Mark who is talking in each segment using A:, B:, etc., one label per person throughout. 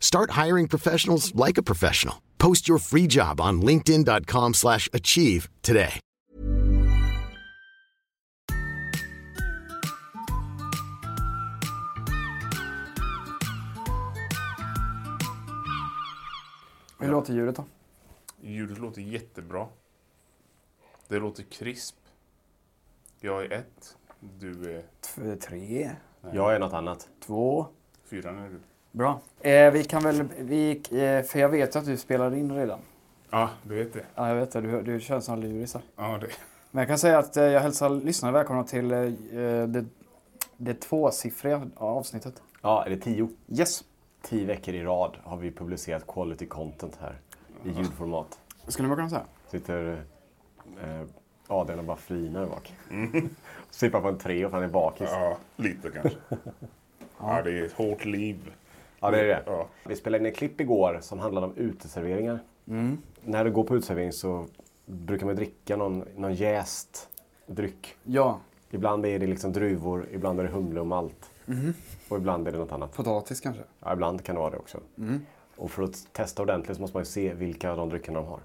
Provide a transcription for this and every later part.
A: Start hiring professionals like a professional. Post your free job on linkedin.com/achieve slash achieve today.
B: Hur låter ljudet då?
C: Ljudet låter jättebra. Det låter krisp. Jag är ett. Du är
B: T- tre,
D: Jag är något annat.
B: två.
C: fyra nu. är du.
B: Bra. Eh, vi kan väl, vi, eh, för jag vet att du spelar in redan.
C: Ja, du vet det.
B: Ja, jag vet det. Du, du kör som luris här.
C: Ja, det.
B: Men jag kan säga att eh, jag hälsar lyssnarna välkomna till eh, det, det tvåsiffriga avsnittet.
D: Ja, är det tio?
B: Yes.
D: Tio veckor i rad har vi publicerat quality content här i ljudformat.
B: Skulle man kunna säga.
D: Sitter eh, Adrian och bara flinar bak. Sippar på en tre och han är bakis. Ja.
C: Ja, lite kanske. Ja, det är ett hårt liv.
D: Det är det.
C: Ja.
D: Vi spelade in en klipp igår som handlade om uteserveringar. När du går på uteservering så brukar man dricka någon, någon jäst dryck.
B: Ja,
D: Ibland är det liksom druvor, ibland är det humle och malt. Och ibland är det något annat.
B: potatis kanske.
D: Ja, ibland kan det vara det också. Och för att testa ordentligt så måste man ju se vilka av de dryckerna de har.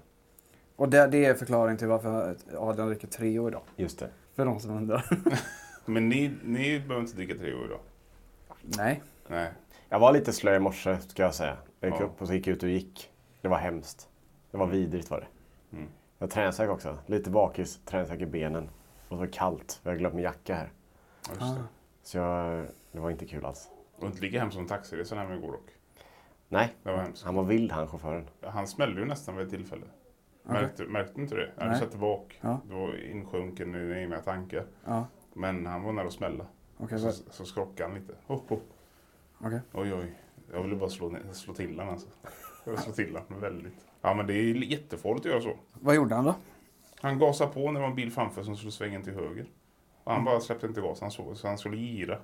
B: Och det, det är förklaring till varför Adrian dricker Treo idag.
D: Just det.
B: För de som undrar.
C: Men ni, ni behöver inte dricka Treo idag.
B: Nej.
C: Nej.
D: Jag var lite slö i morse, ska jag säga. Jag gick
C: Ja.
D: upp och så gick jag ut och gick. Det var hemskt. Det var vidrigt var det.
C: Mm.
D: Jag träningsvärk också. Lite bakis, träningsvärk i benen. Och så var det kallt. Jag har glömt min jacka här.
C: Det.
D: Så jag, det var inte kul alls.
C: Och inte lika hemskt som taxiresan hem igår dock.
D: Nej,
C: Det var hemskt.
D: han var vild han chauffören.
C: Han smällde ju nästan vid ett tillfälle. Märkte, märkte inte det? Jag
B: Nej.
C: satt bak.
B: Ja.
C: Du var insjunken i egna tankar.
B: Ja.
C: Men han var nära att smälla.
B: Okej.
C: Så, så skrockade han lite. Hopp, hopp.
B: Okej.
C: Oj, oj. Jag ville bara slå, ner- slå till honom alltså. Jag ville slå till honom väldigt. Ja, men det är jättefarligt att göra så.
B: Vad gjorde han då?
C: Han gasade på när det var en bil framför som skulle svänga till höger. Och
B: Mm.
C: han bara släppte inte gas, han såg, så han skulle gira.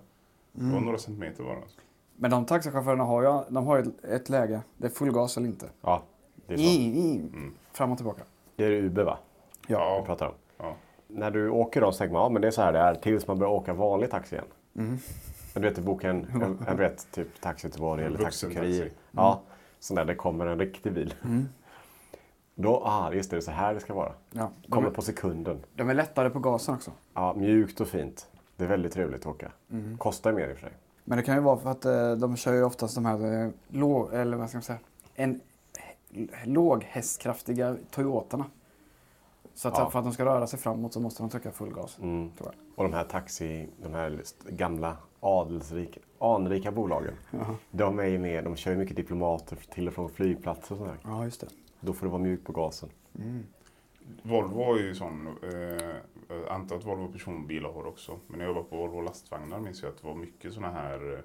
C: Det var några centimeter bara. Alltså.
B: Men de taxichaufförerna har ju, de har ju ett, läge. Det är full gas eller inte.
D: Ja, det är så.
B: I, i, Fram och tillbaka.
D: Det är Uber va? vi
C: Ja,
D: pratar om.
C: ja.
D: När du åker då så tänker man, ja men det är så här det är tills man börjar åka vanlig taxi igen.
B: Mm.
D: Du vet, du bokar en, en, en vet, typ Taxi Göteborg eller Taxi Kurir. Ja, sån där det kommer en riktig bil. Då, ah just det, det är så här det ska vara.
B: Ja.
D: Kommer
B: är,
D: på sekunden.
B: de är lättare på gasen också.
D: Ja, mjukt och fint. Det är väldigt trevligt att åka.
B: Mm.
D: Kostar mer i och för sig.
B: Men det kan ju vara för att eh, de kör ju oftast de här eh, låg, eller vad ska man säga, en eh, låghästkraftiga Toyotarna. Så att
D: Ja.
B: för att de ska röra sig framåt så måste de trycka full gas.
D: Mm. Och de här taxi, de här gamla adelsrika, anrika bolagen. De är ju med, de kör ju mycket diplomater till och från flygplatser och sådär.
B: Ja, just det.
D: Då får det vara mjukt på gasen.
C: Volvo har ju sån, eh, jag antar att Volvo personbilar har också. Men när jag var på Volvo lastvagnar minns jag att det var mycket såna här, eh,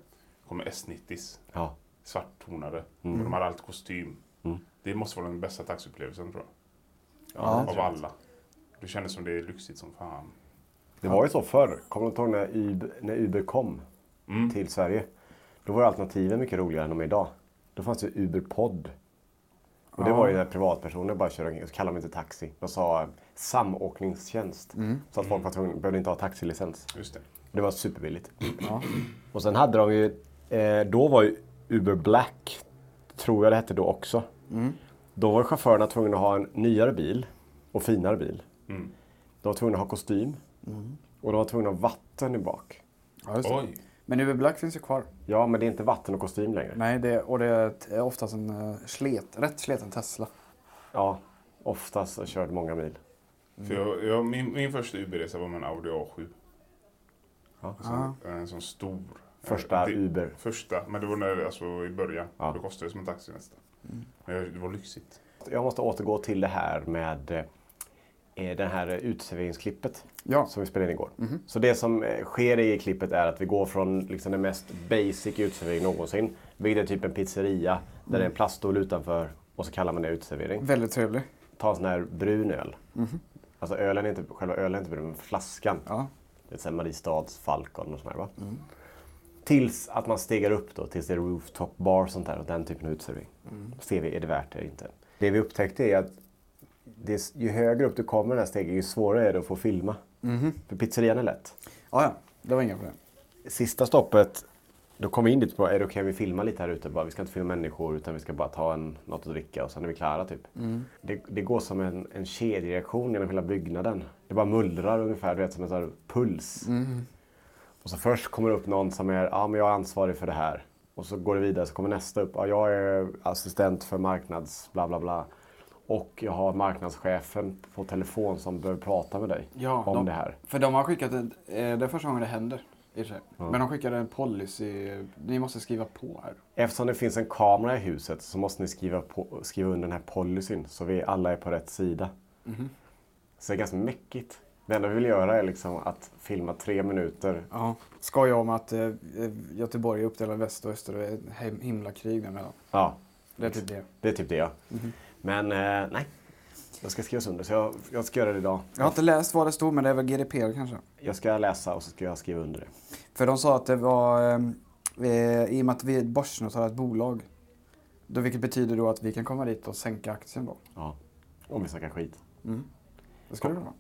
C: kommer S90s,
D: Ja,
C: svarttonade. Och de hade alltid kostym.
D: Mm.
C: Det måste vara den bästa taxiupplevelsen tror jag.
B: Ja.
C: Av alla. Det kändes som det är lyxigt som fan.
D: Det var ju så förr. Kommer du inte ihåg när Uber, när Uber kom
C: Mm.
D: till Sverige? Då var alternativen mycket roligare än de är idag. Då fanns det Uber Pod. Och det var ju när privatpersoner bara körde omkring, så kallade de inte taxi. De sa eh, samåkningstjänst. Så att folk var tvungna, behövde inte ha taxilicens.
C: Just det.
D: Det var superbilligt. Och sen hade de ju, eh, då var ju Uber Black, tror jag det hette då också. Då var chaufförerna tvungna att ha en nyare bil och finare bil.
C: Mm.
D: De var tvungna att ha kostym. Och de var tvungna att ha vatten i bak.
B: Ja.
C: Oj!
B: Men Uber Black finns ju kvar.
D: Ja, men det är inte vatten och kostym längre.
B: Nej, det, och det är oftast en uh, slet, rätt sleten Tesla.
D: Ja, oftast så körde många mil.
C: För jag, jag, min, min första Uber-resa var med en Audi A7.
D: Ja.
C: Sån, En sån stor.
D: Första
C: det,
D: Uber.
C: Första, men det var när, alltså, i början.
D: Ja.
C: Det kostade som en taxi nästan. Men jag- det var lyxigt.
D: Jag måste återgå till det här med eh, det här uteserveringsklippet
B: Ja.
D: som vi spelade in igår. Så det som eh, sker i klippet är att vi går från liksom den mest basic uteservering någonsin, vilket är typ en pizzeria där det är en plaststol utanför och så kallar man det uteservering.
B: Väldigt trevlig.
D: Ta en sån här brun öl. Alltså ölen är inte, själva ölen är inte brun, men flaskan.
B: Ja.
D: Det är Mariestads Falcon och sånt här va. Tills att man stegar upp då, tills det är rooftop bar och sånt där och den typen av uteservering. Ser vi, är det värt det eller inte? Det vi upptäckte är att det, ju högre upp du kommer den här stegen, ju svårare är det att få filma. För pizzerian är lätt.
B: Ja, ja. Det var inga problem.
D: Sista stoppet, då kom vi in dit på, är det okej om vi filmar lite här ute? Bara, vi ska inte filma människor utan vi ska bara ta en, något att dricka och sen är vi klara typ. Det, det går som en, en kedjereaktion genom hela byggnaden. Det bara mullrar ungefär, du vet som en sån puls. Och så först kommer det upp någon som är, ja men jag är ansvarig för det här. Och så går det vidare, så kommer nästa upp, ja jag är assistent för marknads bla bla bla. Och jag har marknadschefen på telefon som behöver prata med dig
B: Ja,
D: om
B: de,
D: det här.
B: För de har skickat, ett, eh, det är första gången det händer. Sig. Men de skickade en policy, ni måste skriva på här.
D: Eftersom det finns en kamera i huset så måste ni skriva, på, skriva under den här policyn så vi alla är på rätt sida. Så det är ganska mäckigt. Det enda vi vill göra är liksom att filma tre minuter.
B: Ja. Skoja om att eh, Göteborg är uppdelat väst och öster och det är himla krig däremellan.
D: Ja,
B: Det är typ det.
D: det är typ det ja. Men eh, nej, jag ska skriva under så jag, jag ska göra det idag.
B: Jag har inte läst vad det stod men det är väl GDPR kanske.
D: Jag ska läsa och så ska jag skriva under det.
B: För de sa att det var, eh, eh, i och med att vi är ett börsnoterat bolag, då, vilket betyder då att vi kan komma dit och sänka aktien då.
D: Ja, om vi snackar skit.
B: Det ska det vara.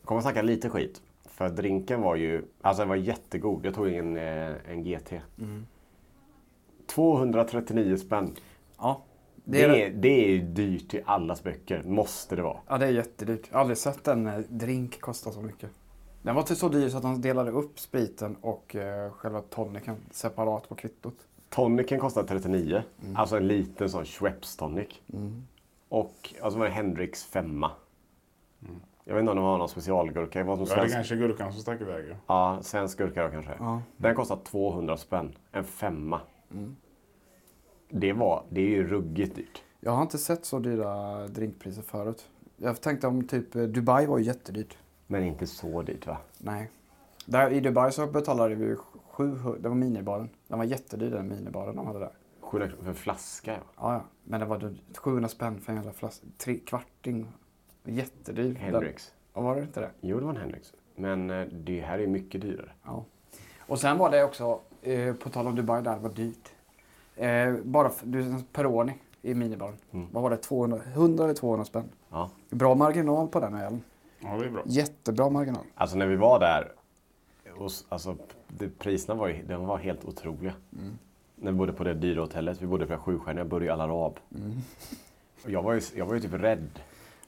D: Jag kommer snacka lite skit. För drinken var ju, alltså den var jättegod. Jag tog en, eh, en GT. 239 spänn.
B: Ja.
D: Det är, det är ju dyrt i allas böcker. Måste det vara.
B: Ja, det är jättedyrt. Jag har aldrig sett en eh, drink kosta så mycket. Den var till så dyr så att de delade upp spriten och eh, själva tonicen separat på kvittot.
D: Tonicen kostar 39. Alltså en liten sån Schweppes tonic. Och alltså var det Hendrix femma. Jag vet inte om de har någon specialgurka. Det var som
C: Ja, det
D: svensk,
C: kanske gurkan som stack iväg. Ja.
D: ja, svensk gurka då kanske.
B: Ja.
D: Den kostar 200 spänn. En femma. Det, var, det är ju ruggigt dyrt.
B: Jag har inte sett så dyra drinkpriser förut. Jag tänkte om typ eh, Dubai var ju jättedyrt.
D: Men inte så dyrt va?
B: Nej. Där, I Dubai så betalade vi 700, det var minibaren. Den var jättedyr den minibaren de hade där.
D: 700 kronor för en flaska ja.
B: Ja, ja. Men det var dyrt. 700 spänn för en jävla flaska. Tre kvarting. Jättedyr.
D: Hendrix.
B: Ja, var det inte det?
D: Jo, det var en Hendrix. Men eh, det här är mycket dyrare.
B: Ja. Och sen var det också, eh, på tal om Dubai, där var dyrt. Eh, bara för, Peroni i minibaren. Vad var det? 200, 100 eller 200 spänn.
D: Ja.
B: Bra marginal på den ölen.
C: ja, det är bra.
B: Jättebra marginal.
D: Alltså när vi var där, alltså, det, priserna var, ju, de var helt otroliga. När vi bodde på det dyra hotellet, vi bodde på det sjustjärniga Burj Al Arab. Och jag, var ju, jag var ju typ rädd.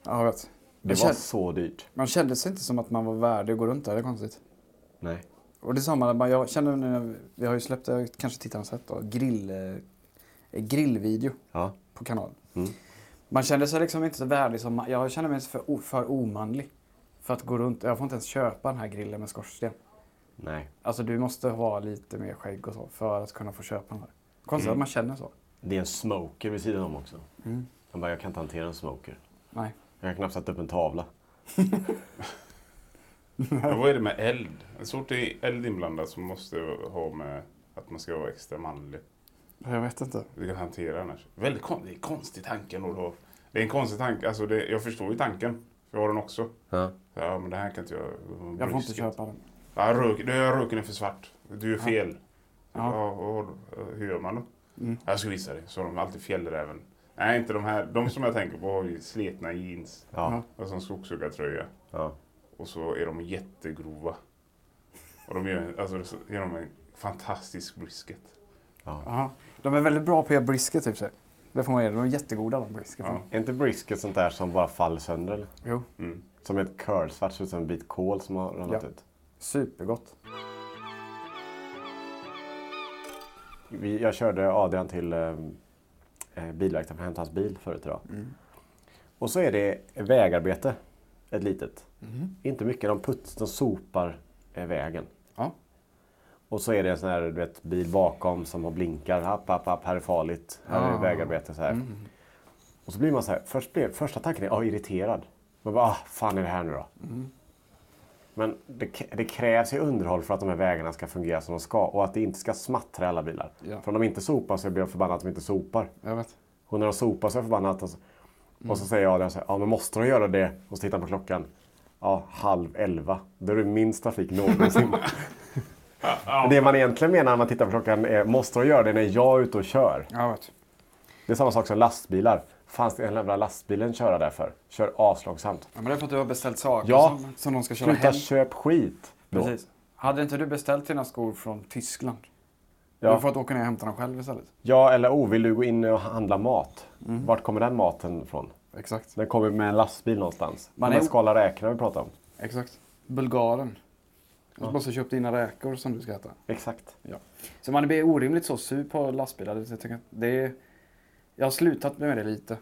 B: Ja, jag vet.
D: Det
B: Jag
D: var
B: kände-
D: så dyrt.
B: Man kände sig inte som att man var värdig att gå runt där, det är konstigt.
D: Nej.
B: Och det är samma, man- jag känner nu, vi har ju släppt, jag kanske tittarna har sett då, grill, eh, grillvideo
D: Ja.
B: på kanalen.
D: Mm.
B: Man kände sig liksom inte så värdig som, jag känner mig för, för omanlig. För att gå runt, jag får inte ens köpa den här grillen med skorsten.
D: Nej.
B: Alltså du måste ha lite mer skägg och så för att kunna få köpa den här. Konstigt
D: Mm.
B: att man känner så.
D: Det är en smoker vid sidan om också. Jag bara, jag kan inte hantera en smoker.
B: Nej.
D: Jag kan knappt sätta upp en tavla.
C: Men vad är det med eld? Så fort det är eld inblandat så måste det ha med att man ska vara extra manlig.
B: Jag vet inte.
C: Du kan hantera annars. Väldigt kon- det är en konstig tanke ändå. då. Det är en konstig tanke. Alltså det, jag förstår ju tanken. Jag har den också.
D: Ja.
C: Ja, men det här kan inte jag.
B: Jag får inte köpa den.
C: Ja, rök, det är röken är för svart. Du är fel.
B: Ja.
C: Ja. och, hur gör man då?
B: Mm.
C: Jag ska visa dig. Så de alltid fjällräven. Nej, inte de här. De som jag tänker på har ju sletna jeans.
D: Ja.
C: Och så en skogshuggartröja.
D: ja.
C: Och så är de jättegrova. Och de gör, alltså, så gör de en fantastisk brisket.
B: Ja. De är väldigt bra på att göra brisket typ. så. Det får man ge. De är jättegoda de brisket.
C: Ja.
D: Är inte brisket sånt där som bara faller sönder? Eller?
B: Jo,
C: Mm.
D: Som ett curlsvart, ser ut som en bit kol som har ramlat
B: Ja.
D: ut.
B: supergott.
D: Vi, jag körde Adrian till eh, eh, bilverkstaden för att hämta hans bil förut idag. Och så är det vägarbete. Ett litet.
B: Mhm.
D: Inte mycket, de, puts, de sopar eh, vägen.
B: Ja.
D: Och så är det en sån här du vet, bil bakom som har blinkar. App, app, app, här är farligt. Här är
B: Ah.
D: vägarbete. Så här.
B: Mm.
D: Och så blir man så här, först blir, första tanken är ah, irriterad. Man bara, ah, fan är det här nu då?
B: Mm.
D: Men det, det krävs ju underhåll för att de här vägarna ska fungera som de ska. Och att det inte ska smattra alla bilar.
B: Ja.
D: För om de inte sopar så blir jag förbannad att de inte sopar.
B: Jag vet.
D: Och när de sopar så är jag förbannad. att- Och
B: Mm.
D: så säger jag det, så här, ja men måste de göra det? Och så tittar jag på klockan. Ja, halv elva. Då är det minst trafik någonsin. Det man egentligen menar när man tittar på klockan är, måste de göra det när jag är ute och kör? Det är samma sak som lastbilar. Fanns det en jävla lastbilen köra därför? Kör avslagsamt.
B: Ja, men det är för att du har beställt saker
D: Ja.
B: som, som de ska köra
D: Sluta
B: hem.
D: köp skit. Då.
B: Precis. Hade inte du beställt dina skor från Tyskland? Du
D: Ja.
B: har fått åka ner och hämta dem själv istället.
D: ja, eller oh, vill du gå in och handla mat?
B: Mm.
D: Vart kommer den maten ifrån?
B: Exakt.
D: Den kommer med en lastbil någonstans.
B: Man är-
D: är... skala räkor vi pratar om.
B: Exakt. Bulgaren. Du måste köpa dina räkor som du ska äta.
D: Exakt.
B: Ja. Så man blir orimligt så sur på lastbilar. Jag, att det är, jag har slutat med det lite.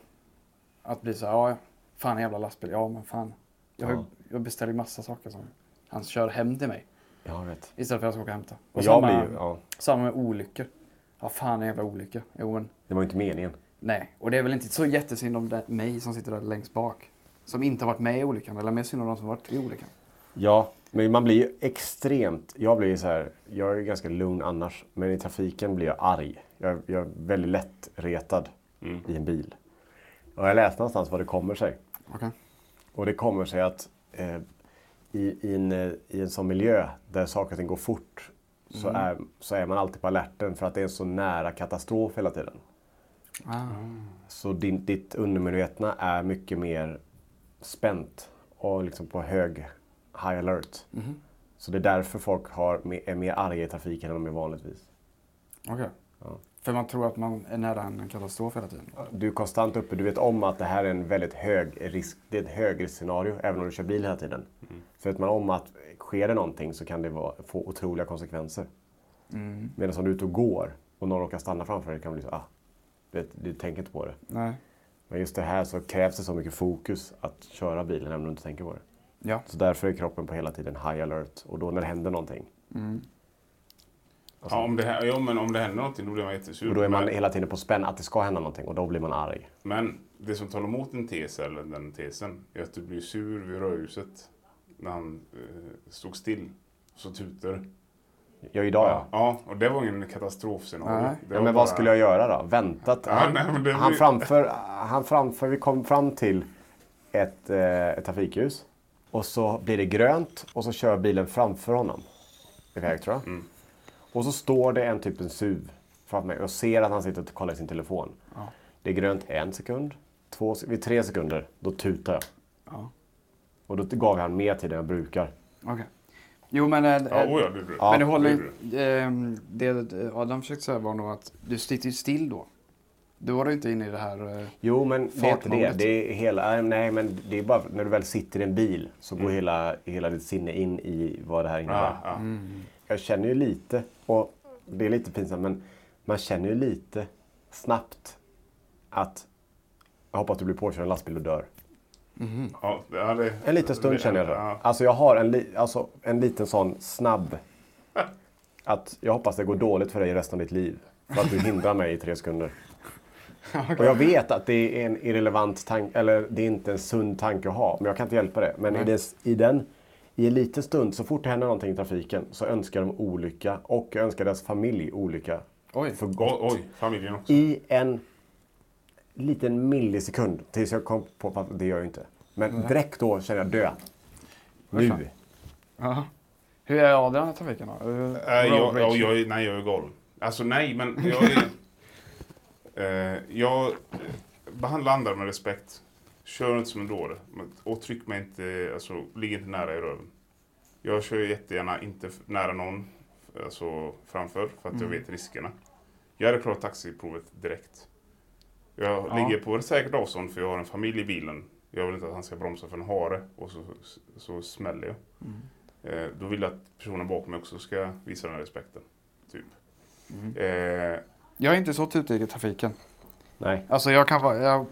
B: Att bli så här, ja, fan jävla lastbil. Ja, men fan. Jag,
D: Ja.
B: jag beställer ju massa saker som han kör hem till mig.
D: Jag vet.
B: Istället för att jag ska åka och hämta.
D: Och jag
B: samma,
D: blir ju, ja,
B: samma med olyckor. Ja, fan en jävla olycka. Jo, men
D: det var ju inte meningen.
B: nej. Och det är väl inte så jättesynd om det, mig som sitter där längst bak. Som inte har varit med i olyckan. Eller mer synd om de som har varit i olyckan.
D: Ja, men man blir ju extremt... Jag blir ju så här, jag är ju ganska lugn annars. Men i trafiken blir jag arg. Jag, jag är väldigt lätt retad i en bil. Och jag läste någonstans vad det kommer sig.
B: Okej.
D: Och det kommer sig att eh, i, i, en, eh, i en sån miljö där saker och ting går fort så, är, så är man alltid på alerten för att det är en så nära katastrof hela tiden.
B: Ah.
D: Så din, ditt undermedvetna är mycket mer spänt och liksom på hög high alert. Så det är därför folk har, är mer arga i trafiken än de är vanligtvis.
B: Okej. För man tror att man är nära en katastrof hela tiden.
D: Du är konstant uppe, du vet om att det här är en väldigt hög risk, det är ett högriskscenario även om du kör bil hela tiden. Så vet man om att sker det någonting så kan det vara, få otroliga konsekvenser. Medan om du är ute och går och någon råkar stanna framför dig kan det bli så, ah, du, vet, du tänker inte på det.
B: Nej.
D: Men just det här så krävs det så mycket fokus att köra bilen även om du inte tänker på det.
B: Ja.
D: Så därför är kroppen på hela tiden high alert. Och då när det händer någonting,
C: Ja, om det, här- ja, men om det händer någonting då blir man jättesur.
D: och då är man
C: men,
D: hela tiden på spänn att det ska hända någonting och då blir man arg.
C: men det som talar emot en tes, eller den tesen, är att du blir sur vid rödljuset när han eh, stod still. Så tutar det.
D: Ja, idag ja.
C: Ja, och det var ingen katastrofscenario.
B: Nej.
C: Det
D: Ja, men
C: bara-
D: vad skulle jag göra då? Väntat?
C: Ja,
D: han,
C: nej, men det
D: han
C: blir-
D: framför, han framför, vi kom fram till ett, eh, ett trafikljus. Och så blir det grönt och så kör bilen framför honom. Iväg tror jag.
C: Mm.
D: Och så står det en typ en SUV framför mig och jag ser att han sitter och kollar i sin telefon. Det är grönt en sekund, två, vid tre sekunder, då tutar jag.
B: Ja.
D: Och då gav han mer tid än jag brukar.
B: Okej. Jo, men... äh,
C: Ja, oh, ja, det, det.
D: Ja.
B: men det håller ehm, Det Adam försökte säga var nog att du sitter ju still då. Då var du inte inne i det här... eh,
D: Jo, men det är inte det. Det är hela, äh, nej, men det är bara när du väl sitter i en bil så
C: Mm.
D: går hela, hela ditt sinne in i vad det här innebär.
C: Ja, ja.
D: Jag känner ju lite, och det är lite pinsamt, men man känner ju lite snabbt att jag hoppas att du blir påkörd av en lastbil och dör.
C: Ja, ja, det,
D: En liten stund
C: det-
D: känner jag så.
C: Ja.
D: Alltså jag har en, li, alltså, en liten sån snabb... Att jag hoppas det går dåligt för dig resten av ditt liv. För att du hindrar mig i tre sekunder. Och jag vet att det är en irrelevant tanke, eller det är inte en sund tanke att ha. Men jag kan inte hjälpa det. Men i, des, i den, i en liten stund, så fort det händer någonting i trafiken, så önskar de olycka. Och jag önskar deras familj olycka.
B: Oj.
D: För
C: Oj,
D: gott.
C: oj, familjen också.
D: I en liten millisekund. Tills jag kom på att det gör jag inte. Men direkt då känner jag dö. Nu.
B: Ja. Hur är Adrian i trafiken då? Uh,
C: Nej, jag, jag, jag, är- nej, jag är galen. Alltså nej, men jag är... eh, jag eh, behandlar andra med respekt. Kör inte som en dåre. Och tryck mig inte, alltså ligg inte nära i röven. Jag kör jättegärna inte nära någon alltså, framför, för att jag vet riskerna. Jag hade klarat taxiprovet direkt. Jag
B: Ja.
C: ligger på ett säkert avstånd för jag har en familj i bilen. Jag vill inte att han ska bromsa för en hare och så, så smäller jag. Eh, då vill jag att personen bakom mig också ska visa den här respekten. Typ. Eh,
B: Jag är inte så tutig i trafiken.
D: Nej.
B: Alltså jag kan vara... Jag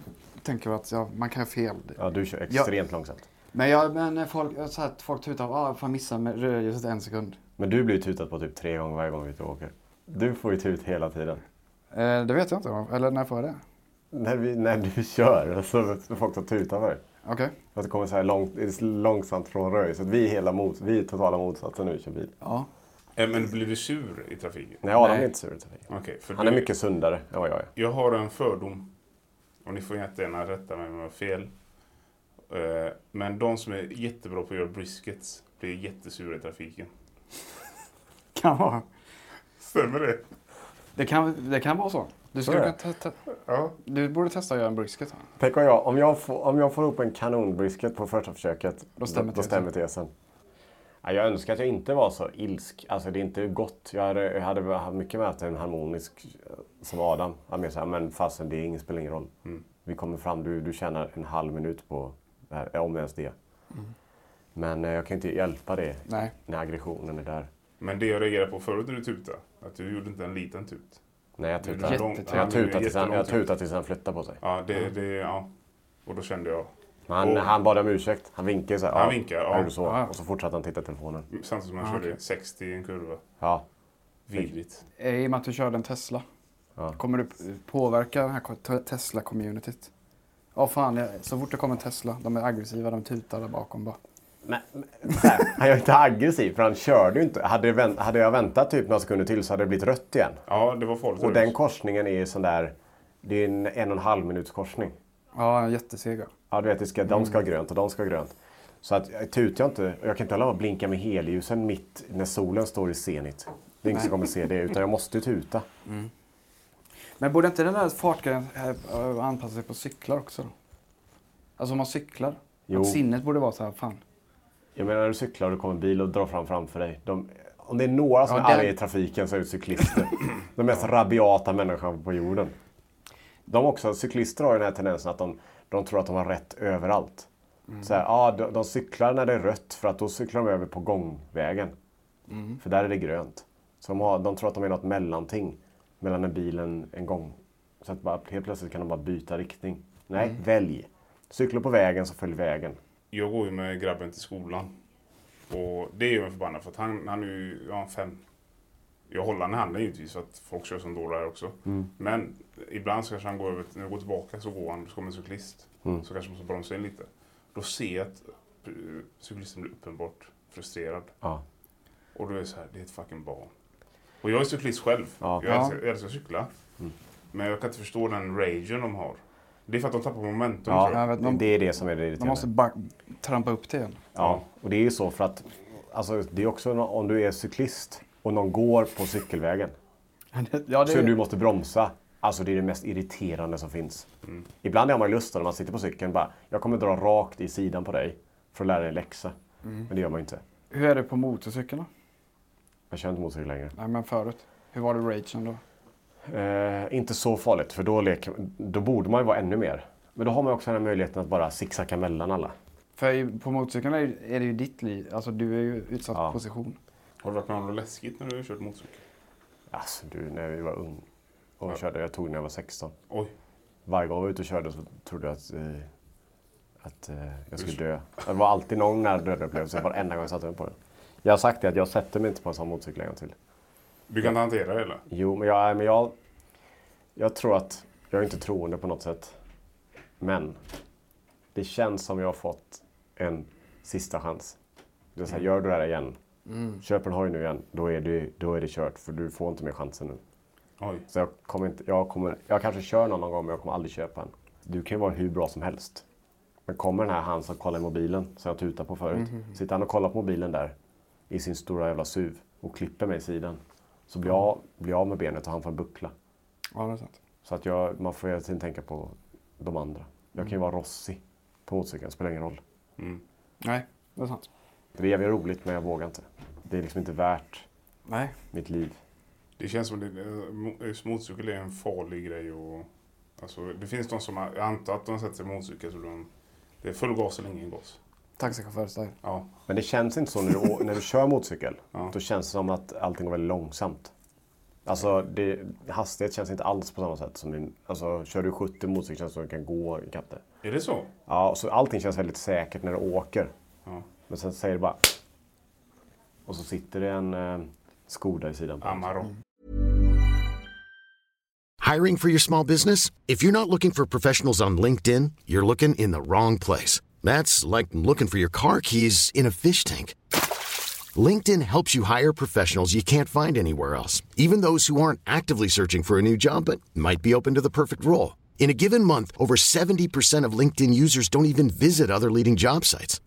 B: tänker att ja, man kan ha fel.
D: Ja, du kör extremt långsamt.
B: Men, jag, men folk, jag sett att folk tutar, ah, fan missar med rödljuset en sekund.
D: Men du blir ju tutad på typ tre gånger varje gång vi åker. Du får ju tut hela tiden.
B: Eh, det vet jag inte, eller när får jag det?
D: När, vi, när du kör så får folk ta tuta för dig.
B: Okej.
D: För att det kommer så här långt, långsamt från röj. Så att vi är hela mot, vi är totala motsatsen när vi kör bil.
B: Ja.
C: Eh, Men blir du sur i trafiken?
D: Nej, Adam är inte sur i trafiken.
C: För
D: Han
C: du,
D: är mycket sundare än vad jag är.
C: Jag har en fördom. Och ni får jättegärna rätta mig om jag har fel. Eh, Men de som är jättebra på att göra briskets blir jättesura i trafiken.
B: Kan vara.
C: Stämmer det?
B: Det kan, det kan vara så. Du,
D: Så
B: skulle
D: är
B: kunna
C: Ja.
B: du borde testa att göra en brisket.
D: Tänk om jag, om jag, får, om jag får ihop en kanonbrisket på första försöket,
B: Då stämmer
D: då
B: tesen.
D: stämmer tesen. Ja, jag önskar att jag inte var så ilsk. Alltså det är inte gott. Jag hade, jag hade haft mycket med att en harmonisk eh, som Adam. Är så här, men fasen det är ingen, spelar ingen roll.
C: Mm.
D: Vi kommer fram, du, du tjänar en halv minut på det här, ja, om ens det. Men eh, jag kan inte hjälpa det
B: Nej.
D: när aggressionen är där.
C: Men det jag reagerade på förut när du tutade, att du gjorde inte en liten tut.
D: Nej, jag
C: lång- ja,
D: Jag tutar tills han, jag
C: jättelång tut.
D: tutar tills han flyttar på sig.
C: Ja, det, det, ja. Och då kände jag,
D: han,
C: Och-
D: han bad om ursäkt. Han vinkade så här.
C: Han
D: ja,
C: vinkar, ja.
D: så.
B: Ja.
D: Och så fortsatte han titta i telefonen.
C: samtidigt som jag
B: Ah,
C: körde
B: okej.
C: 60 i en kurva.
D: Ja.
C: Vidrigt.
B: I och med att du körde en Tesla.
D: Ja.
B: Kommer du påverka det här Tesla-communityt? Ja, fan. jag- Så fort det kommer en Tesla, de är aggressiva, de tutar där bakom bara.
D: Men, men, här, han är inte aggressiv för han körde ju inte. Hade, vänt, hade jag väntat typ några sekunder till så hade det blivit rött igen.
C: Ja, det var farligt.
D: Och den korsningen är sån där, det är en en och en halv minuts korsning.
B: Ja, jättesega.
D: Ja, du vet, det ska, de ska ha grönt och de ska ha grönt. Så att jag tutar jag inte, och jag kan inte hålla på och blinka med helljusen mitt när solen står i zenit. Det är ingen som kommer se det, utan jag måste tuta.
B: Men borde inte den där fartgränsen äh, anpassa sig på cyklar också då? Alltså om man cyklar.
D: Jo.
B: Att sinnet borde vara så här, fan.
D: Jag menar när du cyklar och det kommer en bil och drar fram framför dig. De, om det är några som
B: Ja,
D: är
B: det-
D: arga i trafiken så är det cyklister. De mest rabiata människorna på jorden. De också, cyklister har ju den här tendensen att de, de tror att de har rätt överallt. Så här, ja, de, de cyklar när det är rött för att då cyklar de över på gångvägen. För där är det grönt. Så de, har, de tror att de är något mellanting mellan en bil och en, en gång. Så att bara, helt plötsligt kan de bara byta riktning. Nej, välj. Cykla på vägen så följ vägen.
C: Jag går ju med grabben till skolan. Och det gör mig förbannad för att han, han är ju ja, fem. Jag håller han i handen givetvis för att folk kör som dårar också. Men ibland så kanske han går över, när jag går tillbaka så går han, så kommer en cyklist. Så kanske man måste bromsa in lite. Då ser jag att eh, cyklisten blir uppenbart frustrerad.
D: Ja.
C: Och då är det så här, det är ett fucking barn. Och jag är cyklist själv.
D: Ja.
C: Jag,
B: Ja.
C: älskar, jag älskar att cykla. Men jag kan inte förstå den ragen de har. Det är för att de tappar momentum
D: Ja,
C: jag.
B: Jag vet, de-
D: det är det som är det
B: De
D: irriterande.
B: måste bara trampa upp det igen.
D: Ja, och det är ju så för att alltså, det är också om du är cyklist och någon går på cykelvägen
B: ja, det
D: så du måste bromsa. Alltså det är det mest irriterande som finns. Ibland har man lust när man sitter på cykeln bara, jag kommer dra rakt i sidan på dig för att lära dig en läxa. Men det gör man ju inte.
B: Hur är det på motorcykeln då?
D: Jag kör inte motorcykel längre.
B: Nej, men förut. Hur var det ragen då?
D: Eh, inte så farligt, för då, leker, då borde man ju vara ännu mer. Men då har man också den här möjligheten att bara zigzacka mellan alla.
B: För på motorcykeln är det ju ditt liv. Alltså du är ju utsatt
D: Ja.
B: position.
C: Har du varit med om något läskigt när du har kört motorcykel?
D: Alltså du, när vi var ung och
C: Ja.
D: körde, jag tog när jag var 16.
C: Oj.
D: Varje gång jag var ute och körde så trodde jag att, eh, att eh, jag skulle dö. Det var alltid någon nära döden upplevelse varenda gång jag satte mig på den. Jag har sagt det att jag sätter mig inte på en sån motorcykel en gång till.
C: Du kan inte hantera det eller?
D: Jo, men jag, men jag, jag tror att jag är inte troende på något sätt. Men det känns som jag har fått en sista chans. Det är så här, gör du det här igen, köp en hoj nu igen, då är, det, då är det kört. För du får inte mer chansen nu.
C: Oj.
D: Så jag kommer inte, jag kommer, jag kanske kör någon gång men jag kommer aldrig köpa en. Du kan ju vara hur bra som helst. Men kommer den här han som kollar i mobilen, som jag tutade på förut. Sitter han och kollar på mobilen där i sin stora jävla SUV och klipper mig i sidan. Så blir jag, blir jag av med benet och han får en buckla.
B: Ja, det är sant.
D: Så att jag, man får hela tiden tänka på de andra. Jag kan ju vara Rossi på motorcykeln, spelar ingen roll.
B: Nej, det är sant.
D: Det är jävligt roligt men jag vågar inte. Det är liksom inte värt
B: Nej.
D: mitt liv.
C: Det känns som att eh, motorcykel är en farlig grej. Och, alltså, det finns de som, har- jag antar att de sätter sig på motorcykel så de, det är full gas eller ingen gas.
B: Taxichaufför-style.
C: Ja.
D: Men det känns inte så när du, när du kör motorcykel.
C: Ja.
D: Då känns det som att allting går väldigt långsamt. Alltså, det, hastighet känns inte alls på samma sätt som i... Alltså, kör du 70 motorcykel känns det som att du kan gå ikapp det.
C: Är det så?
D: Ja, så allting känns väldigt säkert när du åker.
C: Ja.
D: Men sen säger det bara... Och så sitter det en eh, Skoda i sidan. på.
C: Amarok.
A: Hiring for your small business? If you're not looking for professionals on LinkedIn, you're looking in the wrong place. That's like looking for your car keys in a fish tank. LinkedIn helps you hire professionals you can't find anywhere else, even those who aren't actively searching for a new job but might be open to the perfect role. In a given month, over 70% of LinkedIn users don't even visit other leading job sites.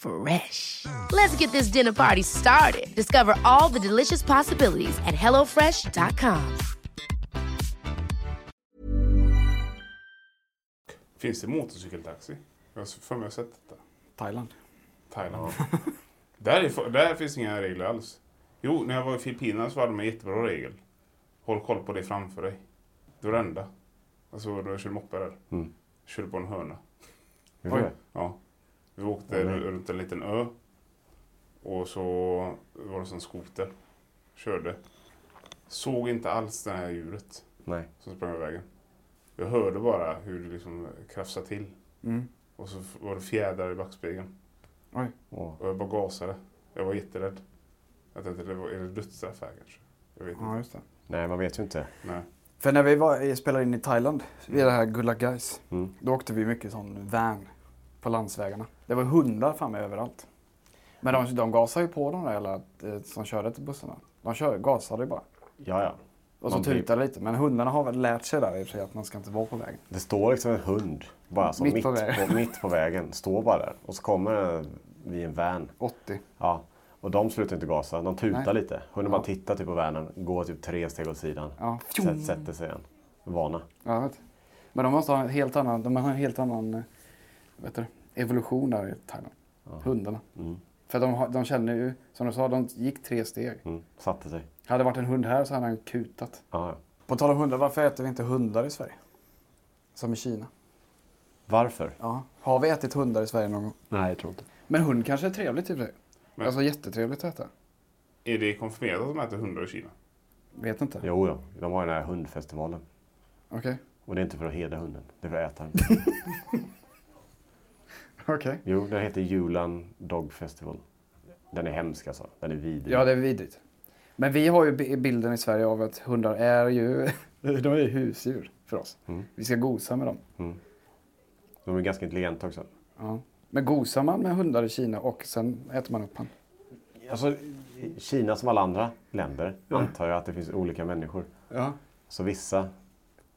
E: Fresh. Let's get this dinner party started. Discover all the delicious possibilities at hellofresh.com.
C: Finns det motorcykeltaxi? Jag har för mig att sett detta.
B: Thailand.
C: Thailand. där, är, där finns inga regler alls. Jo, när jag var i Filippinerna så hade de en jättebra regel. Håll koll på det framför dig. Det var det enda. Alltså då jag körde moppe där.
D: Mm.
C: Körde på en hörna.
D: Det?
C: Ja. Vi åkte
D: Oj.
C: runt en liten ö. Och så var det som skoter. Körde. Såg inte alls det här djuret
D: Nej.
C: som sprang över vägen. Jag hörde bara hur det liksom krafsade till.
B: Mm.
C: Och så var det fjädrar i backspegeln.
B: Oj.
C: Och jag bara gasade. Jag var jätterädd. Jag tänkte, det var, är det dödsstraff här kanske? Jag vet
B: Ja,
C: inte.
B: just det.
D: Nej, man vet ju inte.
C: Nej.
B: För när vi var, spelade in i Thailand, vid det här Gulla Guys,
D: Mm.
B: då åkte vi mycket sån van på landsvägarna. Det var hundar framme överallt. Men de, de gasade ju på de där jävla, eh, som körde till bussarna. De kör, gasade ju bara.
D: Ja, ja.
B: Och så tutade lite. Men hundarna har väl lärt sig där i och för sig att man ska inte vara på vägen.
D: Det står liksom en hund bara som
B: Mitt
D: mitt,
B: på
D: på
B: vägen.
D: mitt på vägen. Står bara där. Och så kommer vid en van.
B: 80.
D: Ja. Och de slutar inte gasa. De tutar
B: Nej.
D: lite. Hunden bara tittar typ på vanen. Går typ tre steg åt sidan.
B: Ja.
D: Sätt, sätter sig igen. Vana.
B: Ja, vet. Men de måste ha en helt annan, de har en helt annan eh, vet du, evolution där i Thailand. Hundarna.
D: Mm.
B: För de, har- de känner ju, som du sa, de gick tre steg.
D: Mm. Satte sig.
B: Hade det varit en hund här så hade han kutat.
D: Ja, ja.
B: På tal om hundar, varför äter vi inte hundar i Sverige? Som i Kina.
D: Varför?
B: Ja. Har vi ätit hundar i Sverige någon gång?
D: Nej, jag tror inte.
B: Men hund kanske är trevligt i och för sig.
C: Men-
B: Alltså jättetrevligt att äta.
C: Är det konfirmerat att de äter hundar i Kina?
B: Vet inte.
D: Jo, jo. De har ju den här hundfestivalen.
B: Okej.
D: Och det är inte för att hedra hunden. Det är för att äta den.
B: Okej.
D: Jo, den heter Julan Dog Festival. Den är hemsk alltså. Den är vidrig.
B: Ja, det är vidrigt. Men vi har ju bi- bilden i Sverige av att hundar är ju, de är ju husdjur för oss.
D: Mm.
B: Vi ska gosa med dem.
D: De är ganska intelligenta också.
B: Ja. Men gosar man med hundar i Kina och sen äter man upp han?
D: Alltså, Kina som alla andra länder antar jag att det finns olika människor.
B: Ja.
D: Så vissa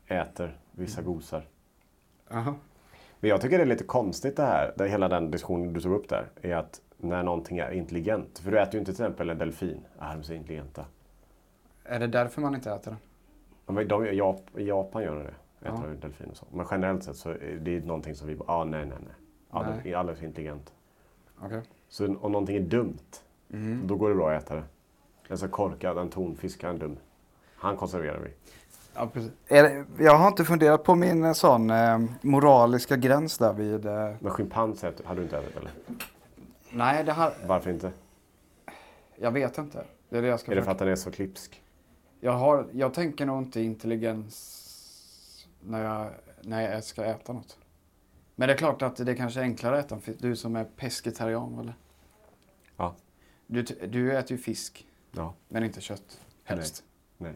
D: äter, vissa gosar.
B: Aha.
D: Men jag tycker det är lite konstigt det här, det, hela den diskussionen du tog upp där, är att när någonting är intelligent. För du äter ju inte till exempel en delfin. Ah, de är så intelligenta.
B: Är det därför man inte äter den?
D: Ja, men de, Jap, Japan gör de det. Äter
B: Ja.
D: de delfin och så. Men generellt sett så är det någonting som vi bara, ah, nej, nej, nej. Ja,
B: Nej.
D: är alldeles för intelligent.
B: Okej.
D: Så om någonting är dumt,
B: Mm.
D: då går det bra att äta det. En så korkad, en tonfisk är dum. Han konserverar vi.
B: Ja, precis. Är det, jag har inte funderat på min eh, sån eh, moraliska gräns där vid... Eh,
D: Men schimpans äter- hade du inte ätit eller?
B: nej, det har,
D: Varför inte?
B: jag vet inte. Det är det jag ska
D: Är det för att den är så klipsk?
B: jag, har, jag tänker nog inte intelligens när jag, när jag ska äta något. Men det är klart att det kanske är enklare att äta. Du som är pescetarian eller?
D: Ja.
B: Du, du äter ju fisk,
D: Ja.
B: men inte kött. Helst.
D: Nej.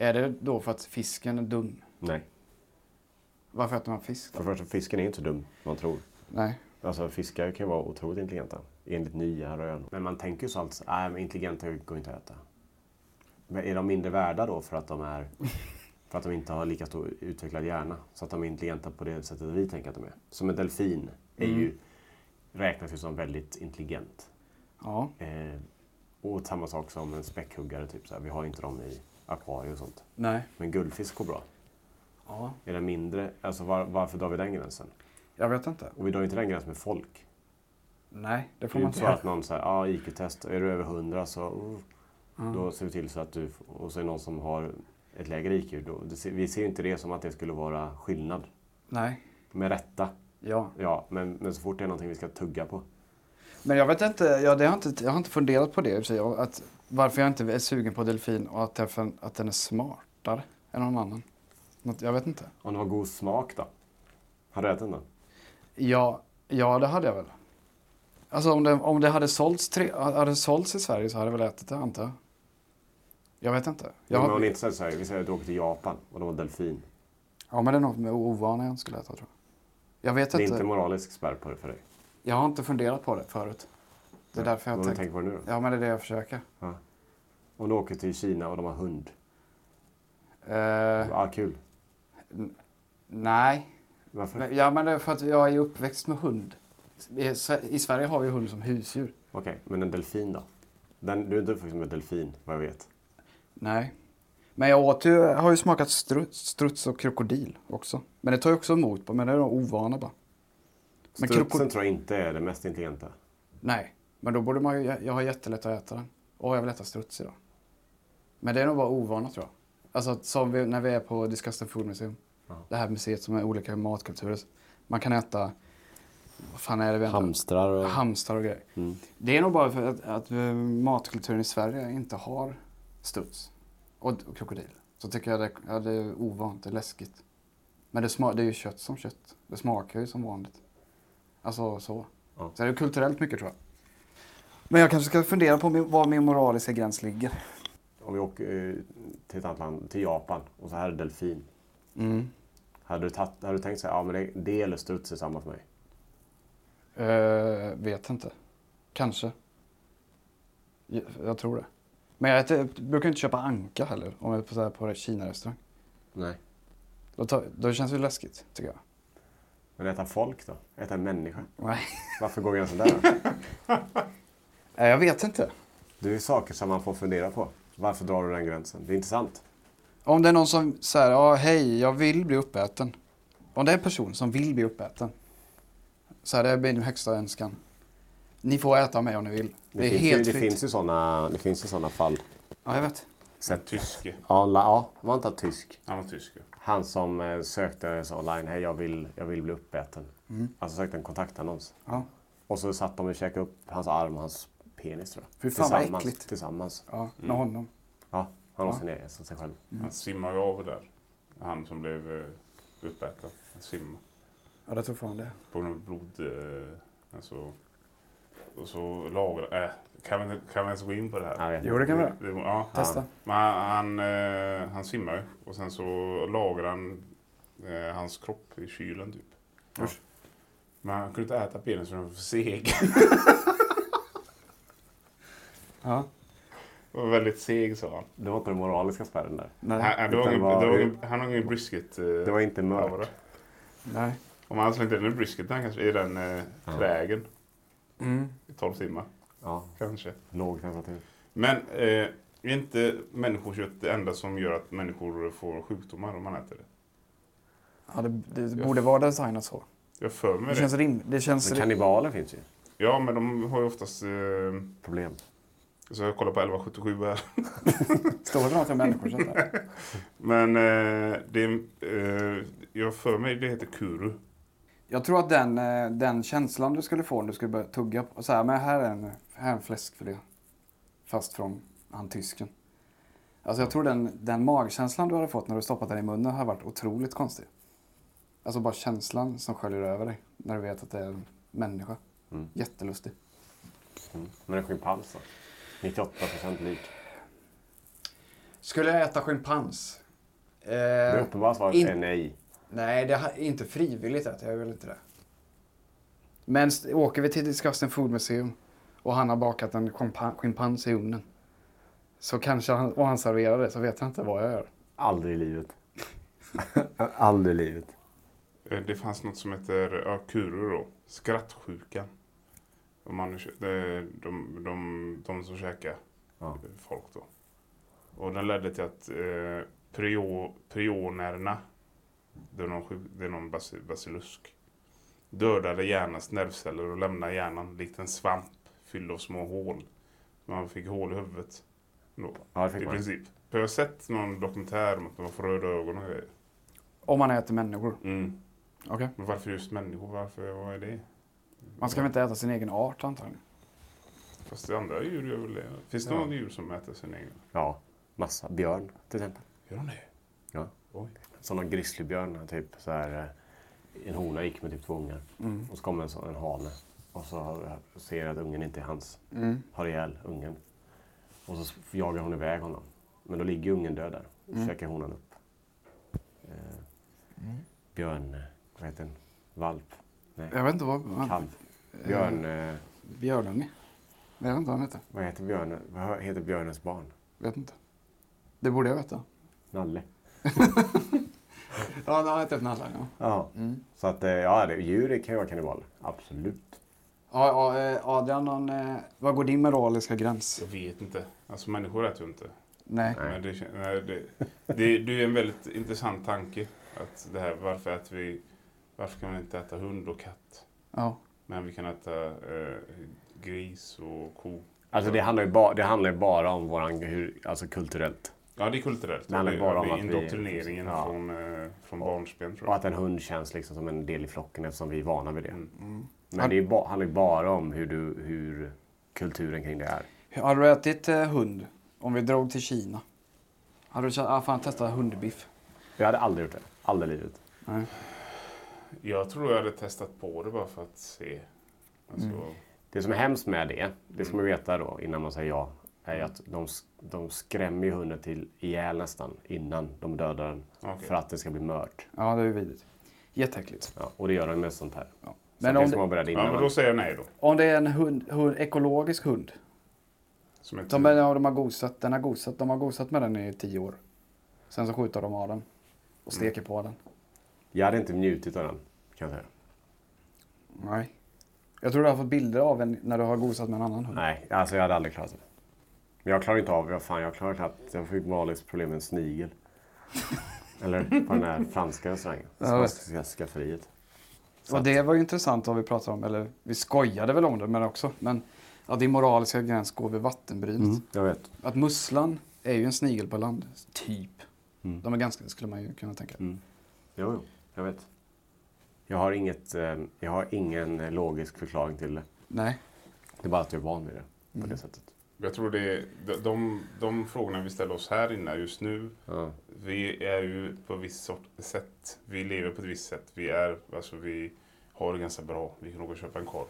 B: Är det då för att fisken är dum?
D: Nej.
B: Varför äter man fisk
D: För
B: då?
D: det första, fisken är inte så dum man tror.
B: Nej.
D: Alltså fiskar kan ju vara otroligt intelligenta. Enligt nya rön. Men man tänker ju så alltså, nej men intelligenta går inte att äta. Men är de mindre värda då för att de är för att de inte har lika stor utvecklad hjärna? Så att de är intelligenta på det sättet vi tänker att de är. Som en delfin är ju, räknas ju som väldigt intelligent.
B: Ja.
D: Eh, och samma sak som en späckhuggare, typ så här. vi har inte dem i akvarier och sånt.
B: Nej.
D: Men guldfisk går bra.
B: Ja.
D: Är den mindre? Alltså var, varför drar vi den gränsen?
B: Jag vet inte.
D: Och vi drar inte den gränsen med folk.
B: Nej, det
D: Det
B: får
D: är ju
B: man
D: inte
B: inte
D: så att någon säger, ja IQ-test, är du över 100 så uh, då ser vi till så att du, och så är det någon som har ett lägre IQ. Då, det, vi ser ju inte det som att det skulle vara skillnad.
B: Nej.
D: Med rätta,
B: Ja.
D: ja. Men, men så fort det är någonting vi ska tugga på.
B: Men jag vet inte, ja, det har inte, jag har inte funderat på det sig. Att, varför jag inte är sugen på delfin och att, därför, att den är smartare än någon annan. Något, jag vet inte.
D: Om det var god smak då? Har du ätit den då?
B: Ja, ja, det hade jag väl. Alltså om det, om det hade, sålts tre, hade sålts i Sverige så hade jag väl ätit det antar jag. Jag vet inte. Jag
D: Ja, men om det inte så här, vi säger att du åker till Japan och de har delfin.
B: ja, men det är något med ovana jag inte skulle äta tror jag. Jag vet
D: Det är
B: inte.
D: inte moralisk spärr på det för dig.
B: Jag har inte funderat på det förut. Det är därför jag har tänkt.
D: tänker på det nu då?
B: Ja, men det är det jag försöker.
D: Om du åker till Kina och de har hund.
B: Eh,
D: Ja, kul.
B: nej.
D: Varför?
B: Ja, men det är för att jag är uppväxt med hund. I, I Sverige har vi hund som husdjur.
D: Okej, men en delfin då? Den, du är inte uppvuxen med delfin, vad jag vet.
B: Nej. Men jag åt ju, har ju smakat struts, struts och krokodil också. Men det tar ju också emot på, men det är de ovana bara. Men
D: Strutsen tror jag inte är det mest intelligenta.
B: Nej, men då borde man ju, jag har jättelätt att äta den. Och jag vill äta struts idag. Men det är nog bara ovana tror jag. Alltså som vi, när vi är på Disgusting Food Museum. Det här museet som är olika matkulturer. Man kan äta, vad fan är det vi äter?
D: Hamstrar och...
B: Hamstrar och grejer.
D: Mm.
B: Det är nog bara för att, att eh, matkulturen i Sverige inte har struts och, och krokodil. Så tycker jag det, ja, det är ovant, det är läskigt. Men det, sma, det är ju kött som kött. Det smakar ju som vanligt. Alltså så.
D: Ja.
B: Så det är kulturellt mycket tror jag. Men jag kanske ska fundera på var min moraliska gräns ligger.
D: Om vi åker eh, till ett annat land, till Japan, och så här är delfin.
B: Mm.
D: Hade du, tatt, hade du tänkt säga, ja men det, det eller struts är samma för mig?
B: Eh, vet inte. Kanske. Jag, jag tror det. Men jag, äter, brukar inte köpa anka heller om jag är på, så här, på Kina-restaurang.
D: Nej.
B: Då, tar, då känns det läskigt tycker jag.
D: Men äta folk då? Äta en människa?
B: Nej.
D: Varför går gränsen där
B: jag vet inte.
D: Det är saker som man får fundera på. Varför drar du den gränsen? Det är intressant.
B: Om det är någon som säger, ja hej, jag vill bli uppäten. Om det är en person som vill bli uppäten. Så här, det är min högsta önskan. Ni får äta mig om ni vill. Det, är
D: finns
B: helt
D: ju, det
B: fritt.
D: finns ju sådana, det finns ju såna fall.
B: Ja, jag vet.
C: En tyske.
D: Ja, la, ja, var inte tysk.
C: Han var tysk. ja.
D: Han som eh, sökte så online, hej jag vill, jag vill bli uppäten. Alltså sökte en kontaktannons.
B: Ja.
D: Och så satt de och käkade upp hans arm och hans penis tror jag.
B: Fy fan, vad
D: tillsammans,
B: äckligt.
D: Tillsammans.
B: Ja, med honom.
D: Ja, han låste ner sig sig själv.
C: Han simmar ju av där. Han som blev eh, uppäten. Han simmar.
B: Ja, det tror fan det.
C: På grund av blod... Eh, alltså, och så lagrar... Äh, kan, vi, kan vi ens gå in på det här?
B: Jo, det kan vi göra.
C: Det, ja.
B: Testa.
C: Men han, han, eh, han simmar ju och sen så lagrar han eh, hans kropp i kylen typ. Ja. Men han kunde inte äta benen för den var för seg.
B: Ja.
C: Var väldigt seg sa han.
D: Det var inte den moraliska spärren där.
B: Nej.
C: Han, var
D: Utan
C: ingen,
D: det var-
C: det var han har ingen brisket. Eh,
D: Det var inte mörkt.
C: aura.
B: Nej.
C: Om han slängde in en brisket han kanske i den eh, trägen
B: Mm.
C: i 12 timmar.
D: Ja,
C: Kanske.
D: låg temperatur.
C: Men eh, är inte människokött det enda som gör att människor får sjukdomar om man äter det?
B: Ja, det, det borde vara designat så.
C: Jag för mig
B: Det
C: det.
B: känns rim. Det känns
D: Men kannibaler finns ju.
C: Ja, men de har ju oftast... Eh,
D: Problem.
C: så jag kollar på 1177 här.
B: Står det något om människokött där?
C: Men eh, det är, eh, jag har för mig det heter kuru.
B: Jag tror att den, eh, den känslan du skulle få om du skulle börja tugga på, så här, men här är en, här är en fläskfilé. Fast från han tysken. Alltså jag tror den, den magkänslan du hade fått när du stoppat den i munnen har varit otroligt konstig. Alltså bara känslan som sköljer över dig när du vet att det är en människa.
D: Mm.
B: Jättelustig.
D: Mm. Men en schimpans då? 98% lik.
B: Skulle jag äta schimpans? Eh,
D: Det uppenbara svaret
B: in-
D: är nej.
B: Nej, det är inte frivilligt äter jag väl inte det. Men åker vi till Disgusting Food Museum och han har bakat en schimpa- schimpans i ugnen. Så kanske han, och han serverar det så vet jag inte vad jag gör.
D: Aldrig i livet. Aldrig i livet.
C: Eh, det fanns något som heter ja, kuru då. Skrattsjukan. Om man, är de, de, de som käkar
D: Ja.
C: folk då. Och den ledde till att eh, prio, prionerna, det är någon, sjuk- det är någon basi- basilusk, dödade hjärnans nervceller och lämnade hjärnan likt en svamp fylld av små hål. Man fick hål i huvudet. Då,
D: Ja, det fick
C: I
D: man.
C: princip. För jag har sett någon dokumentär om att man får röda ögon och grejer.
B: Om man äter människor.
C: Mm.
B: Okej.
C: Men varför just människor? Varför, vad är det?
B: Man ska väl inte äta sin egen art antagligen?
C: Fast det andra djur gör väl det? Finns det
D: Ja.
C: någon djur som äter sin egen?
D: Ja, massa. Björn till exempel.
C: Gör de det?
D: Ja.
C: Oj.
D: Sådana grizzlybjörn, typ så här. eh, En hona gick med typ två ungar.
B: Mm.
D: Och så kommer en, en hane. Och så ser jag att ungen inte är hans.
B: Mm.
D: Har ihjäl ungen. Och så jagar hon iväg honom. Men då ligger ungen död där.
B: Mm.
D: käkar honan upp. Eh, Björn... eh, Vad heter den? Valp? Nej,
B: Jag vet inte vad...
D: kalv. Björn... Eh,
B: Björnunge. Jag vet inte vad han heter.
D: vad heter björn? Vad heter björnens barn?
B: Vet inte. Det borde jag veta.
D: Nalle.
B: Ja, det har hetat Nalla, ja.
D: Ja.
B: Mm.
D: Så att, eh, ja, djur kan ju vara kannibaler. Absolut.
B: Ja, eh, Adrian, någon, eh, vad går din moraliska gräns?
C: Jag vet inte. Alltså människor äter ju inte.
B: Nej.
C: Men det, nej, det, det, det är en väldigt intressant tanke. Att det här, varför äter vi... Varför kan man inte äta hund och katt?
B: Ja.
C: Men vi kan äta eh, gris och ko.
D: Alltså det handlar ju, ba, det handlar bara om våran, hur, alltså kulturellt.
C: Ja, det är kulturellt.
D: Det handlar
C: Det-
D: bara om att vi-
C: indoktrineringen
D: Ja.
C: från, eh, från barnsben tror
D: Och att en hund känns liksom som en del i flocken eftersom vi är vana vid det.
C: Mm.
D: Men det är ba, handlar ju bara om hur, du, hur kulturen kring det är.
B: Har du ätit eh, hund? Om vi drog till Kina. Har du känt, ah, fan testa hundbiff?
D: Jag hade aldrig gjort det. Aldrig i livet.
B: Nej.
C: Jag tror jag hade testat på det bara för att se. Alltså,
D: Mm. Det som är hemskt med det, det ska man veta då innan man säger ja, är att de, de skrämmer ju hunden till ihjäl nästan innan de dödar den.
C: Okej.
D: För att det ska bli mört.
B: Ja, det är ju vidrigt. Jätteäckligt.
D: Ja, och det gör de med sånt här.
B: Ja. Men
D: det
B: om det,
C: ja, men då säger jag nej då.
B: om det är en hund, hund, ekologisk hund.
C: Som
B: De, är- ja, de, har gosat, den har gosat, de har gosat med den i tio år. Sen så skjuter de av den. Och steker på den.
D: Jag hade inte njutit av den, kan jag säga.
B: Nej. Jag tror du har fått bilder av en när du har gosat med en annan hund.
D: Nej, alltså jag hade aldrig klarat det. Men jag klarar inte av, jag, fan, jag klarar knappt, jag fick Malis problem med en snigel. Eller på den här franska restaurangen. Svenska skafferiet. Så
B: Och
D: att-
B: det var ju intressant vad vi pratade om, eller vi skojade väl om det men också. Men ja, din moraliska gräns går vid vattenbrynet.
D: Mm, jag vet.
B: Att musslan är ju en snigel på land, typ.
D: Mm.
B: De är ganska, skulle man ju kunna tänka.
D: Mm. Jo, jo, jag vet. Jag har, inget, eh, jag har ingen logisk förklaring till det.
B: Nej.
D: Det är bara att jag är van vid det på
B: Mm.
D: det sättet.
C: Jag tror det är de, de, de frågorna vi ställer oss här inne just nu.
D: Ja.
C: Vi är ju på ett visst sätt. Vi lever på ett visst sätt. Vi är, alltså vi har det ganska bra. Vi kan åka och köpa en korv.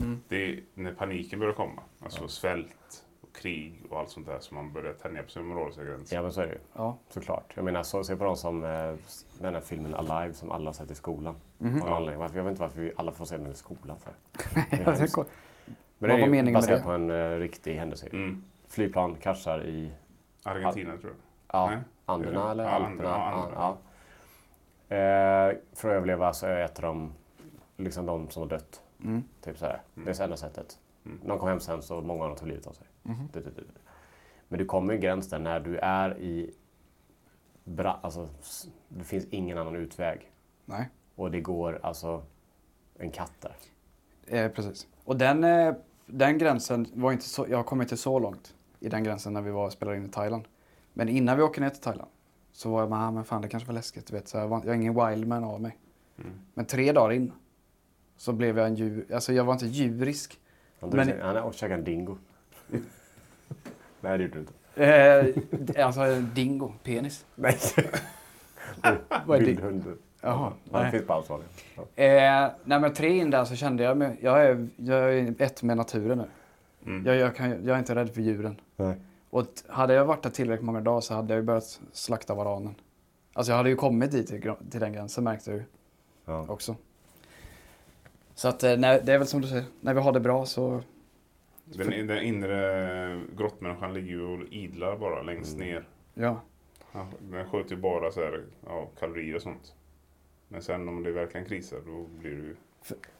B: Mm.
C: Det är när paniken börjar komma. Alltså svält och krig och allt sånt där som man börjar tänja på sin moraliska gräns.
D: ja, men så är det ju.
B: Ja.
D: Såklart. Jag menar, så, se på de som eh, den här filmen Alive som alla har sett i skolan. Någon anledning. Varför, jag vet inte varför vi alla får se den i skolan för.
B: Inte.
D: Men
B: Vad
D: det
B: var
D: är ju
B: meningen med
D: baserat
B: det?
D: på en uh, riktig händelse.
C: Mm.
D: Flygplan kraschar i
C: Argentina tror jag.
D: ja,
C: Nej.
D: Anderna eller
C: Ja,
D: Alperna.
C: Ja,
D: Ja, ja. Eh, för att överleva så äter de liksom de som har dött.
B: Mm.
D: Typ så här. Det är det enda sättet.
C: Mm.
D: De kom hem sen så många av dem tog livet av sig.
B: Mhm.
D: Du, du, du, du. Men du kommer en gräns där när du är i... Bra, alltså, det finns ingen annan utväg.
B: Nej.
D: Och det går alltså en katt där.
B: Eh, precis. Och den, eh, den gränsen var inte så, jag kom inte så långt i den gränsen när vi var spelade in i Thailand. Men innan vi åker ner till Thailand så var jag med, ah, men fan det kanske var läskigt. Du vet, så jag, var, jag är ingen wildman av mig.
C: Mm.
B: Men tre dagar in så blev jag en djur, alltså jag var inte djurisk.
D: Han,
B: Men-
D: Men... han käkade en dingo. Nej, det gjorde du inte.
B: Eh, alltså en dingo, penis.
D: Nej.
B: Vad är det? Jaha,
D: Ja, det finns på Australien. Ja.
B: Eh, nej men tre in där så kände jag mig, jag är, jag är ett med naturen nu.
C: Mm.
B: Jag, jag, kan, jag är inte rädd för djuren.
D: Nej.
B: Och hade jag varit där tillräckligt många dagar så hade jag ju börjat slakta varanen. Alltså jag hade ju kommit dit till, till den gränsen märkte jag ju
D: Ja.
B: också. Så att eh, när, det är väl som du säger, när vi har det bra så...
C: Den, den inre grottmänniskan ligger ju och idlar bara längst
D: Mm.
C: ner.
B: Ja.
C: Ja, Den sköter ju bara så här, ja, kalorier och sånt. Men sen om det verkligen krisar då blir det ju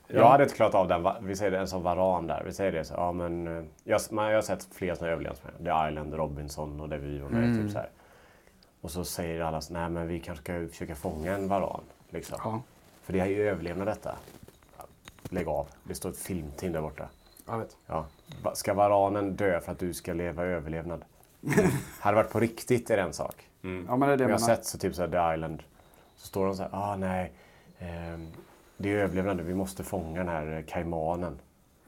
D: Jag hade inte klarat av den, vi säger det, en sån varan där. Vi säger det så, ja men eh, jag, man, jag har sett flera såna överlevnadsprogram. Det är Island, Robinson och det vi var med i, typ så här. Och så säger alla så, nej men vi kanske ska försöka fånga en varan. Liksom.
B: Ja,
D: För det är ju överlevnad detta. Lägg av, det står ett filmteam där borta.
B: jag vet.
D: Ja. Va- Ska varanen dö för att du ska leva överlevnad? hade det varit på riktigt är det en sak.
B: Ja, men det är det
D: jag har
B: menar.
D: sett så typ så här, The Island. Så står de så här, ah nej. ehm, det är överlevnad, vi måste fånga den här eh, kaimanen.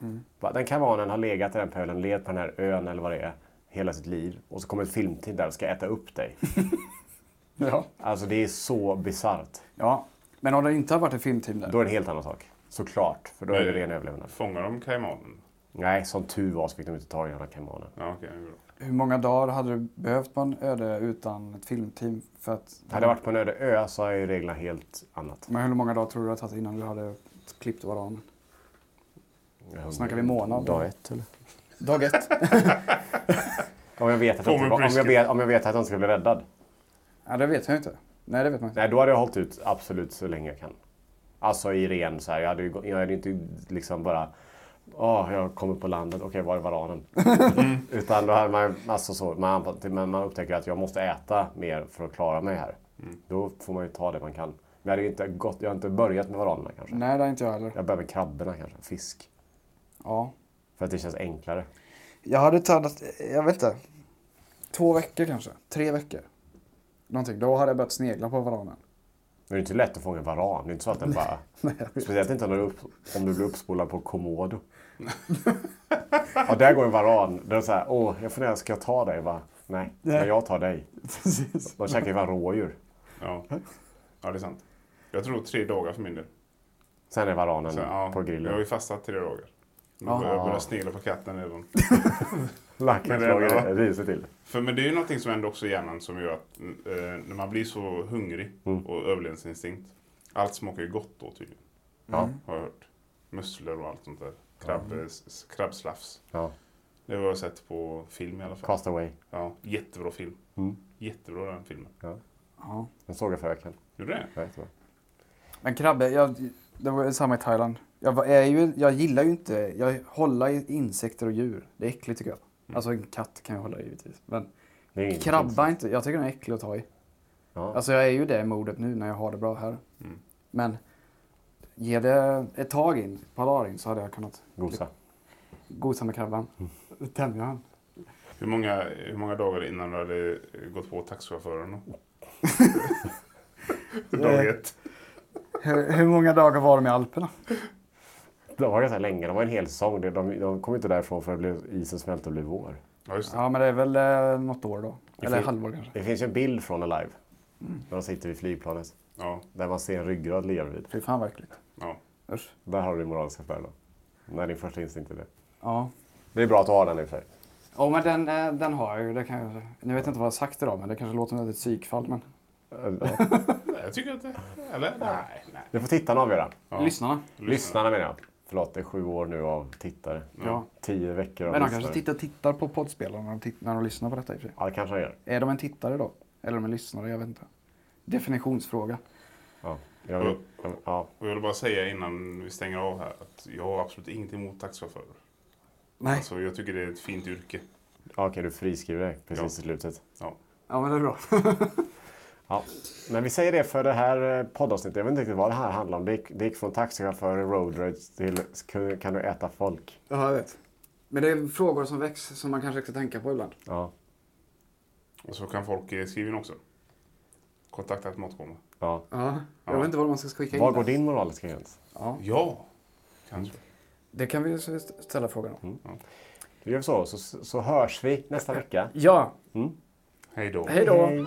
B: Mm.
D: Va, Den kaimanen har legat i den pölen, levt på den här ön eller vad det är, hela sitt liv. Och så kommer ett filmteam där och ska äta upp dig.
B: Ja.
D: Alltså det är så bisarrt.
B: ja, men om det inte har varit ett filmteam där.
D: Då är det en helt annan sak. Såklart, för då är det
C: Men-
D: ren överlevnad.
C: Fångar de kaimanen?
D: Nej, som tur var så fick de inte tag i den här kaimanen.
C: Ja, okej. det är bra.
B: Hur många dagar hade du behövt på en öde utan ett filmteam? För att,
D: Hade jag varit på en öde ö så är ju reglerna helt annat.
B: Men hur många dagar tror du det hade tagit innan du hade klippt varanen? Snackar vi månad?
D: Dag ett eller?
B: Dag ett?
D: Om jag vet att, jag,
C: med
D: om jag, vet, om jag vet att jag inte ska bli räddad.
B: ja, det vet jag inte. Nej, det vet man inte.
D: Nej, då hade jag hållit ut absolut så länge jag kan. Alltså i ren så här, jag hade, ju jag hade inte liksom bara Åh, jag kommer på landet, okej var är varanen? Utan då hade man alltså så, man, men man upptäcker att jag måste äta mer för att klara mig här. Då får man ju ta det man kan. Men jag hade inte gått, jag har inte börjat med varanerna kanske.
B: Nej, det har inte jag heller.
D: Jag börjar med krabborna kanske, fisk.
B: Ja.
D: För att det känns enklare.
B: Jag hade tagit, jag vet inte, två veckor kanske. Tre veckor. Någonting. Då hade jag börjat snegla på varanen.
D: Men det är inte lätt att fånga en varan. Det är inte så att den bara... Speciellt inte om du, upp, om du blir uppspolad på Komodo. ja, där går en varan. Det är så här, åh, jag funderar, ska jag ta dig? Va? Nej, men jag tar dig.
B: Precis.
D: De käkar ju fan rådjur.
C: Ja. ja, det är sant. Jag tror tre dagar för min del.
D: Sen är varanen
C: Så, ja,
D: på
C: Jag har
D: grillen.
C: ju fastat tre dagar. Nu
B: Ja.
C: börjar jag snegla på katten redan. Det-
D: slår
C: ja.
D: det riset till.
C: För men det är ju någonting som händer också i hjärnan som gör att eh, när man blir så hungrig
D: Mm.
C: och överlevnadsinstinkt. Allt smakar ju gott då tydligen.
D: Ja.
C: Har jag hört. Musslor och allt sånt där. Krabb, s- Krabbslafs.
D: Ja.
C: Det har jag sett på film i alla fall.
D: Castaway.
C: Ja, jättebra film.
D: Mm.
C: Jättebra den filmen.
B: Ja.
D: Den såg jag förra veckan.
C: Gjorde det?
D: Jag vet vad.
B: Men krabbe, jag, det var samma i Thailand. Jag, är ju, jag gillar ju inte, jag håller insekter och djur. Det är äckligt tycker jag. Alltså en katt kan jag hålla givetvis. Men
D: Det är inget
B: krabba inte, jag tycker den är äcklig att ta i.
D: Ja.
B: Alltså jag är ju det modet nu när jag har det bra här. Men ge det ett tag in, ett par dagar in så hade jag kunnat
D: Gosa.
B: gosa med krabban. Tämja han.
C: Hur många, hur många dagar innan du hade gått på taxichauffören? Dag ett.
B: Hur, hur många dagar var de i Alperna?
D: De var ganska länge. De var en hel säsong. De, de, de kom inte därifrån för att bli, isen smälte och blev vår.
C: Ja, just det.
B: Ja men det är väl eh, något år då. Eller
D: fin-
B: halvår kanske.
D: Det finns ju en bild från Alive. När de sitter vid flygplanet.
C: Ja,
D: Där man ser en ryggrad ligga vid.
B: Fy fan vad äckligt.
C: ja.
B: Usch.
D: Där har du din moraliska spärr då. När din första instinkt är det.
B: Ja.
D: Det är bra att ha den i och för sig.
B: Ja men den, eh, den har jag ju. Det kan jag, nu vet jag inte vad jag har sagt idag men det kanske låter som ett psykfall. Men
C: Jag tycker det... Eller? Nej, nej.
D: Det får tittarna avgöra.
C: Ja.
B: lyssnarna.
D: Lyssnarna menar jag. Förlåt, det är sju år nu av tittare.
B: Ja.
D: Tio veckor av
B: Men de
D: lyssnare.
B: kanske tittar, tittar på poddspelaren när de, titt- när de lyssnar på detta i och för sig.
D: Ja, det kanske de gör.
B: Är de en tittare då? Eller är de en lyssnare? Jag vet inte. Definitionsfråga.
D: Ja. Jag vill, ja.
C: Och jag vill bara säga innan vi stänger av här att jag har absolut ingenting emot taxichaufförer.
B: Nej.
C: Alltså, jag tycker det är ett fint yrke.
D: Ja, Okej, du friskriver dig precis
C: Ja.
D: i slutet.
C: Ja.
B: Ja men det är bra.
D: Ja. Men vi säger det för det här eh, poddavsnittet. Jag vet inte riktigt vad det här handlar om. Det gick, det gick från taxichaufförer, road rage till kan- du äta folk?
B: ja jag vet. Men det är frågor som väcks som man kanske ska tänka på ibland.
D: Ja.
C: Och så kan folk eh, skriva in också. Kontakta matkomma.
D: ja.
B: Ja. Jag
C: Ja.
B: vet inte vad man ska skicka in.
D: Var går din moraliska gräns?
B: Ja.
C: Ja, kanske.
B: Det kan vi ställa frågan om.
D: Då gör vi så, så, så hörs vi nästa vecka.
B: Ja.
C: Hej då.
B: Hej då.